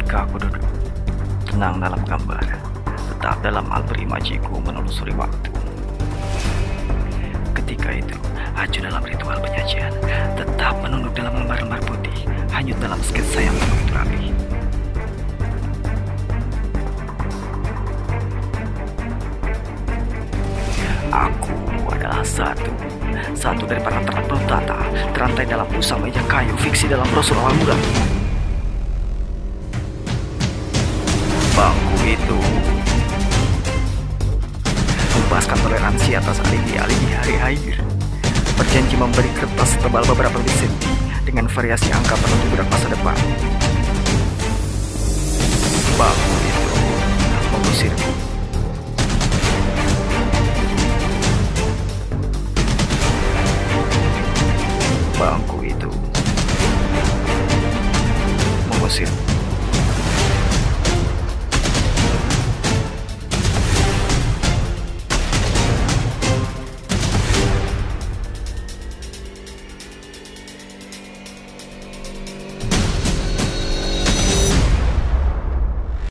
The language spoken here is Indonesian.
Ketika aku duduk, tenang dalam gambar, tetap dalam alperi majiku menelusuri waktu. Ketika itu, acu dalam ritual penyajian, tetap menunduk dalam lembar-lembar putih, hanyut dalam sketsa yang begitu rapi. Aku adalah satu, satu dari para ternak tata, terantai dalam pusat meja kayu fiksi dalam brosur awal mula. itu. Membahaskan toleransi atas alibi-alibi hari air berjanji memberi kertas tebal beberapa desain dengan variasi angka penentu budak masa depan. Bambu itu mengusirku bangku itu mengusirku